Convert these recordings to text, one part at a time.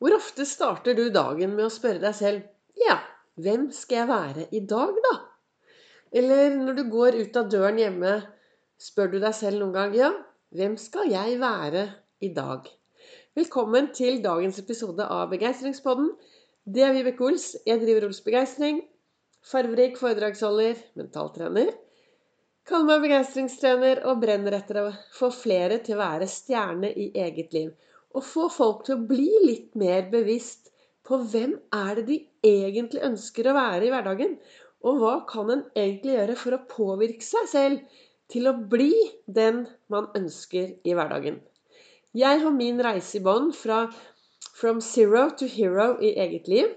Hvor ofte starter du dagen med å spørre deg selv Ja, hvem skal jeg være i dag, da? Eller når du går ut av døren hjemme, spør du deg selv noen gang Ja, hvem skal jeg være i dag? Velkommen til dagens episode av Begeistringspodden. Det er Vibeke Ols. Jeg driver Ols Begeistring. Farverik foredragsholder, mentaltrener. Kaller meg begeistringstrener og brenner etter å få flere til å være stjerne i eget liv å få folk til å bli litt mer bevisst på hvem er det de egentlig ønsker å være i hverdagen. Og hva kan en egentlig gjøre for å påvirke seg selv til å bli den man ønsker i hverdagen. Jeg har min reise i bånn fra from zero to hero i eget liv.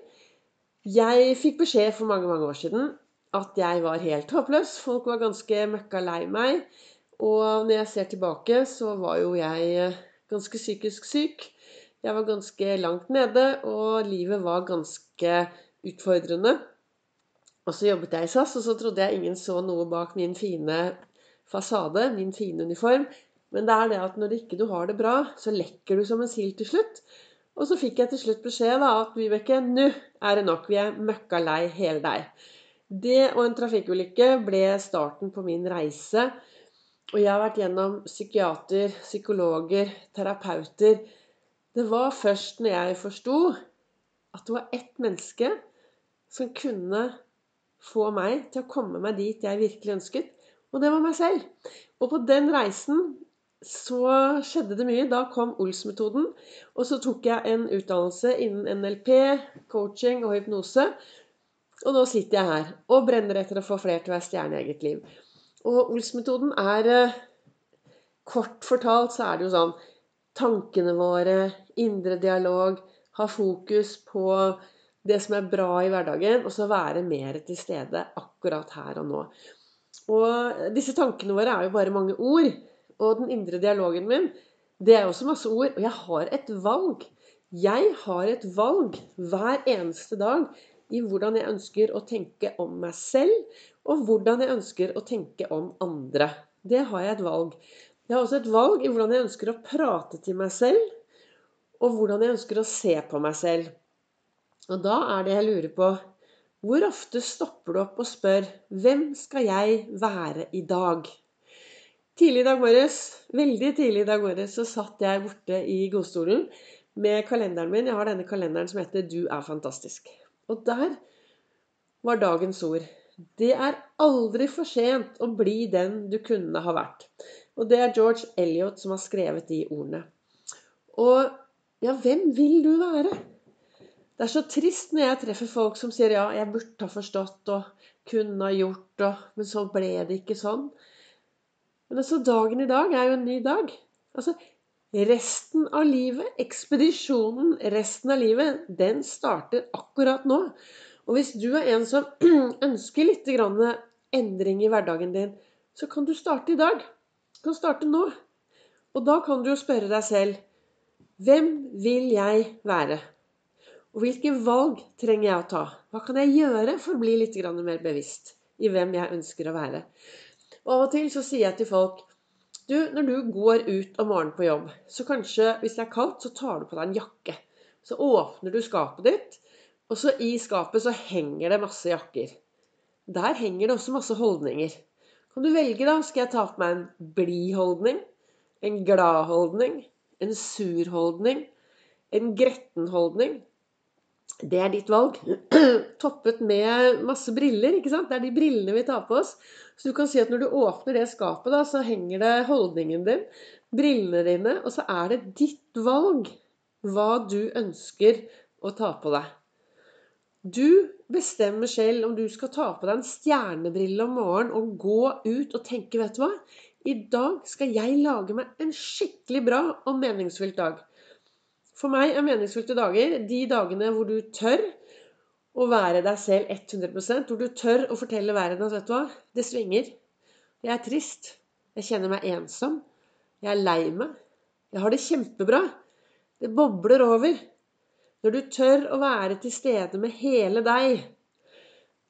Jeg fikk beskjed for mange mange år siden at jeg var helt håpløs. Folk var ganske møkka lei meg. Og når jeg ser tilbake, så var jo jeg ganske psykisk syk. Jeg var ganske langt nede, og livet var ganske utfordrende. Og så jobbet jeg i SAS, og så trodde jeg ingen så noe bak min fine fasade, min fine uniform. Men det er det at når ikke du har det bra, så lekker du som en sild til slutt. Og så fikk jeg til slutt beskjed da at Vibeke, nå er det nok. Vi er møkka lei hele deg. Det og en trafikkulykke ble starten på min reise og jeg har vært gjennom psykiater, psykologer, terapeuter. Det var først når jeg forsto at det var ett menneske som kunne få meg til å komme meg dit jeg virkelig ønsket. Og det var meg selv. Og på den reisen så skjedde det mye. Da kom Ols-metoden. Og så tok jeg en utdannelse innen NLP, coaching og hypnose. Og nå sitter jeg her og brenner etter å få flere til å være stjerne i eget liv. Og Ols-metoden er eh, Kort fortalt så er det jo sånn Tankene våre, indre dialog, ha fokus på det som er bra i hverdagen, og så være mer til stede akkurat her og nå. Og disse tankene våre er jo bare mange ord. Og den indre dialogen min, det er også masse ord. Og jeg har et valg. Jeg har et valg hver eneste dag i hvordan jeg ønsker å tenke om meg selv, og hvordan jeg ønsker å tenke om andre. Det har jeg et valg. Jeg har også et valg i hvordan jeg ønsker å prate til meg selv, og hvordan jeg ønsker å se på meg selv. Og da er det jeg lurer på Hvor ofte stopper du opp og spør Hvem skal jeg være i dag? Tidlig i dag morges, veldig tidlig i dag morges, så satt jeg borte i godstolen med kalenderen min. Jeg har denne kalenderen som heter 'Du er fantastisk'. Og der var dagens ord. Det er aldri for sent å bli den du kunne ha vært. Og det er George Elliot som har skrevet de ordene. Og ja, hvem vil du være? Det er så trist når jeg treffer folk som sier ja, jeg burde ha forstått og kunne ha gjort og Men så ble det ikke sånn. Men altså, dagen i dag er jo en ny dag. Altså, Resten av livet, ekspedisjonen resten av livet, den starter akkurat nå. Og hvis du er en som ønsker litt endring i hverdagen din, så kan du starte i dag. Du kan starte nå. Og da kan du jo spørre deg selv Hvem vil jeg være? Og hvilke valg trenger jeg å ta? Hva kan jeg gjøre for å bli litt mer bevisst i hvem jeg ønsker å være? Og av og til så sier jeg til folk du, når du går ut om morgenen på jobb, så kanskje hvis det er kaldt, så tar du på deg en jakke. Så åpner du skapet ditt, og så i skapet så henger det masse jakker. Der henger det også masse holdninger. Kan du velge, da? Skal jeg ta på meg en blid holdning? En glad holdning? En sur holdning? En gretten holdning? Det er ditt valg. Toppet med masse briller. ikke sant? Det er de brillene vi tar på oss. Så du kan si at når du åpner det skapet, da, så henger det holdningen din, brillene dine, og så er det ditt valg hva du ønsker å ta på deg. Du bestemmer selv om du skal ta på deg en stjernebrille om morgenen og gå ut og tenke Vet du hva? I dag skal jeg lage meg en skikkelig bra og meningsfylt dag. For meg er meningsfylte dager de dagene hvor du tør å være deg selv 100% hvor du tør å fortelle verden at vet du hva, det svinger. Jeg er trist. Jeg kjenner meg ensom. Jeg er lei meg. Jeg har det kjempebra. Det bobler over. Når du tør å være til stede med hele deg,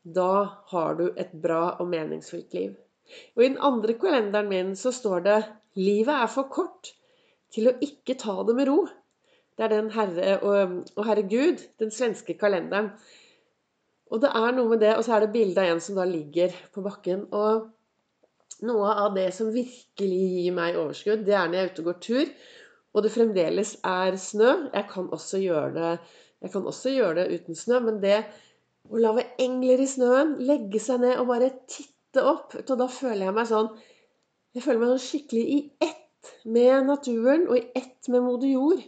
da har du et bra og meningsfullt liv. Og i den andre kalenderen min så står det livet er for kort til å ikke ta det med ro. Det er den Herre og, og Herre den svenske kalenderen. Og det er noe med det, og så er det bilde av en som da ligger på bakken. Og noe av det som virkelig gir meg overskudd, det er når jeg er ute og går tur, og det fremdeles er snø. Jeg kan også gjøre det, jeg kan også gjøre det uten snø, men det å lage engler i snøen, legge seg ned og bare titte opp, og da føler jeg meg sånn Jeg føler meg sånn skikkelig i ett med naturen og i ett med moder jord.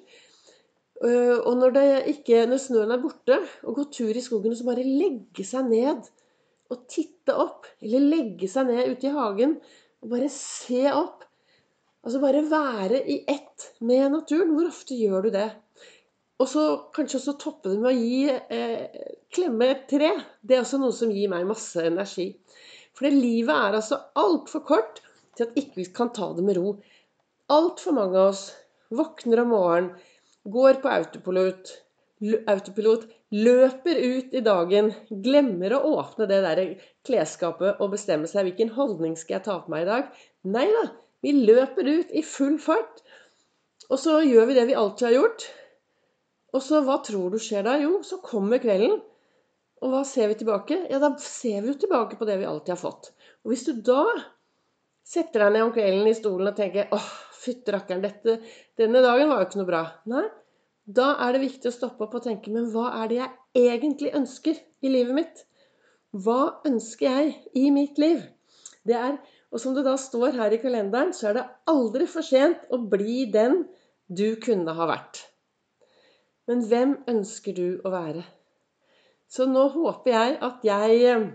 Øh, og når, ikke, når, snøen er borte, og gå tur i skogen, og så bare legge seg ned og titte opp. Eller legge seg ned ute i hagen og bare se opp. Altså bare være i ett med naturen. Hvor ofte gjør du det? Og så kanskje også toppe det med å gi eh, klemme et tre. Det er også noe som gir meg masse energi. For livet er altså altfor kort til at ikke vi kan ta det med ro. Altfor mange av oss våkner om morgenen går på autopilot, autopilot, løper ut i dagen, glemmer å åpne det der klesskapet og bestemme seg hvilken holdning skal jeg ta på meg i dag. Nei da, vi løper ut i full fart. Og så gjør vi det vi alltid har gjort. Og så hva tror du skjer da? Jo, så kommer kvelden. Og hva ser vi tilbake? Ja, da ser vi jo tilbake på det vi alltid har fått. Og hvis du da setter deg ned om kvelden i stolen og tenker åh, Fytti rakkeren, denne dagen var jo ikke noe bra. Nei, da er det viktig å stoppe opp og tenke Men hva er det jeg egentlig ønsker i livet mitt? Hva ønsker jeg i mitt liv? Det er, Og som det da står her i kalenderen, så er det aldri for sent å bli den du kunne ha vært. Men hvem ønsker du å være? Så nå håper jeg at jeg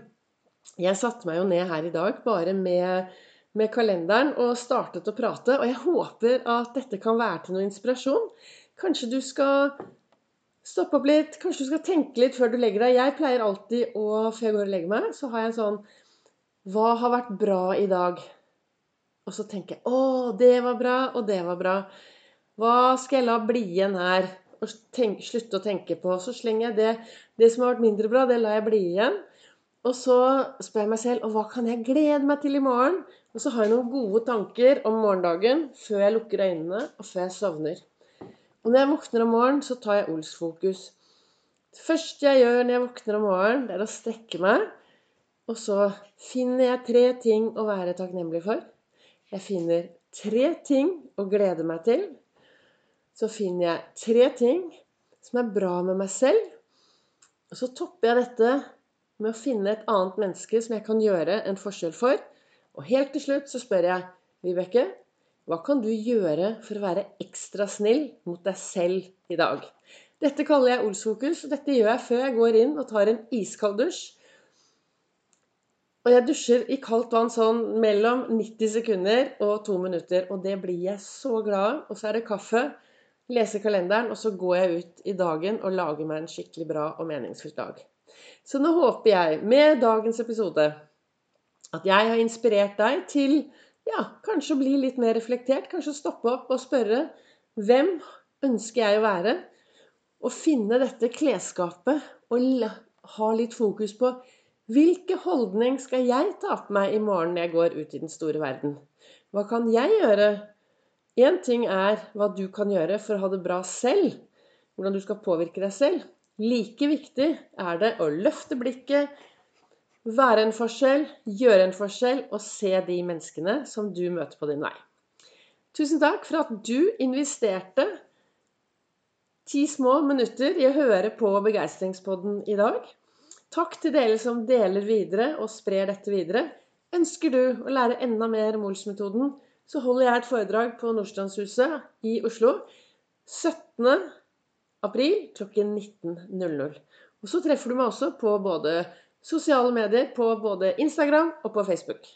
Jeg satte meg jo ned her i dag bare med med kalenderen og startet å prate. Og jeg håper at dette kan være til noe inspirasjon. Kanskje du skal stoppe opp litt, kanskje du skal tenke litt før du legger deg. Jeg pleier alltid å, før jeg går og legger meg, så har jeg en sånn Hva har vært bra i dag? Og så tenker jeg Å, det var bra, og det var bra. Hva skal jeg la bli igjen her? Og tenk, slutte å tenke på. Så slenger jeg det. Det som har vært mindre bra, det lar jeg bli igjen. Og så spør jeg meg selv og hva kan jeg glede meg til i morgen? Og så har jeg noen gode tanker om morgendagen før jeg lukker øynene og før jeg sovner. Og når jeg våkner om morgenen, så tar jeg Ols-fokus. Det første jeg gjør når jeg våkner om morgenen, det er å strekke meg. Og så finner jeg tre ting å være takknemlig for. Jeg finner tre ting å glede meg til. Så finner jeg tre ting som er bra med meg selv. Og så topper jeg dette med å finne et annet menneske som jeg kan gjøre en forskjell for. Og helt til slutt så spør jeg Vibeke, hva kan du gjøre for å være ekstra snill mot deg selv i dag? Dette kaller jeg Olsfokus, og dette gjør jeg før jeg går inn og tar en iskald dusj. Og jeg dusjer i kaldt vann sånn mellom 90 sekunder og to minutter. Og det blir jeg så glad av. Og så er det kaffe, lese kalenderen, og så går jeg ut i dagen og lager meg en skikkelig bra og meningsfull dag. Så nå håper jeg med dagens episode at jeg har inspirert deg til ja, kanskje å bli litt mer reflektert. Kanskje stoppe opp og spørre hvem ønsker jeg å være? Og finne dette klesskapet og ha litt fokus på hvilke holdning skal jeg ta på meg i morgen når jeg går ut i den store verden? Hva kan jeg gjøre? Én ting er hva du kan gjøre for å ha det bra selv. Hvordan du skal påvirke deg selv. Like viktig er det å løfte blikket, være en forskjell, gjøre en forskjell og se de menneskene som du møter på din vei. Tusen takk for at du investerte ti små minutter i å høre på Begeistringspodden i dag. Takk til dere som deler videre og sprer dette videre. Ønsker du å lære enda mer om Ols-metoden, så holder jeg et foredrag på Nordstrandshuset i Oslo 17. april klokken 19.00. Og så treffer du meg også på både sosiale medier på både Instagram og på Facebook.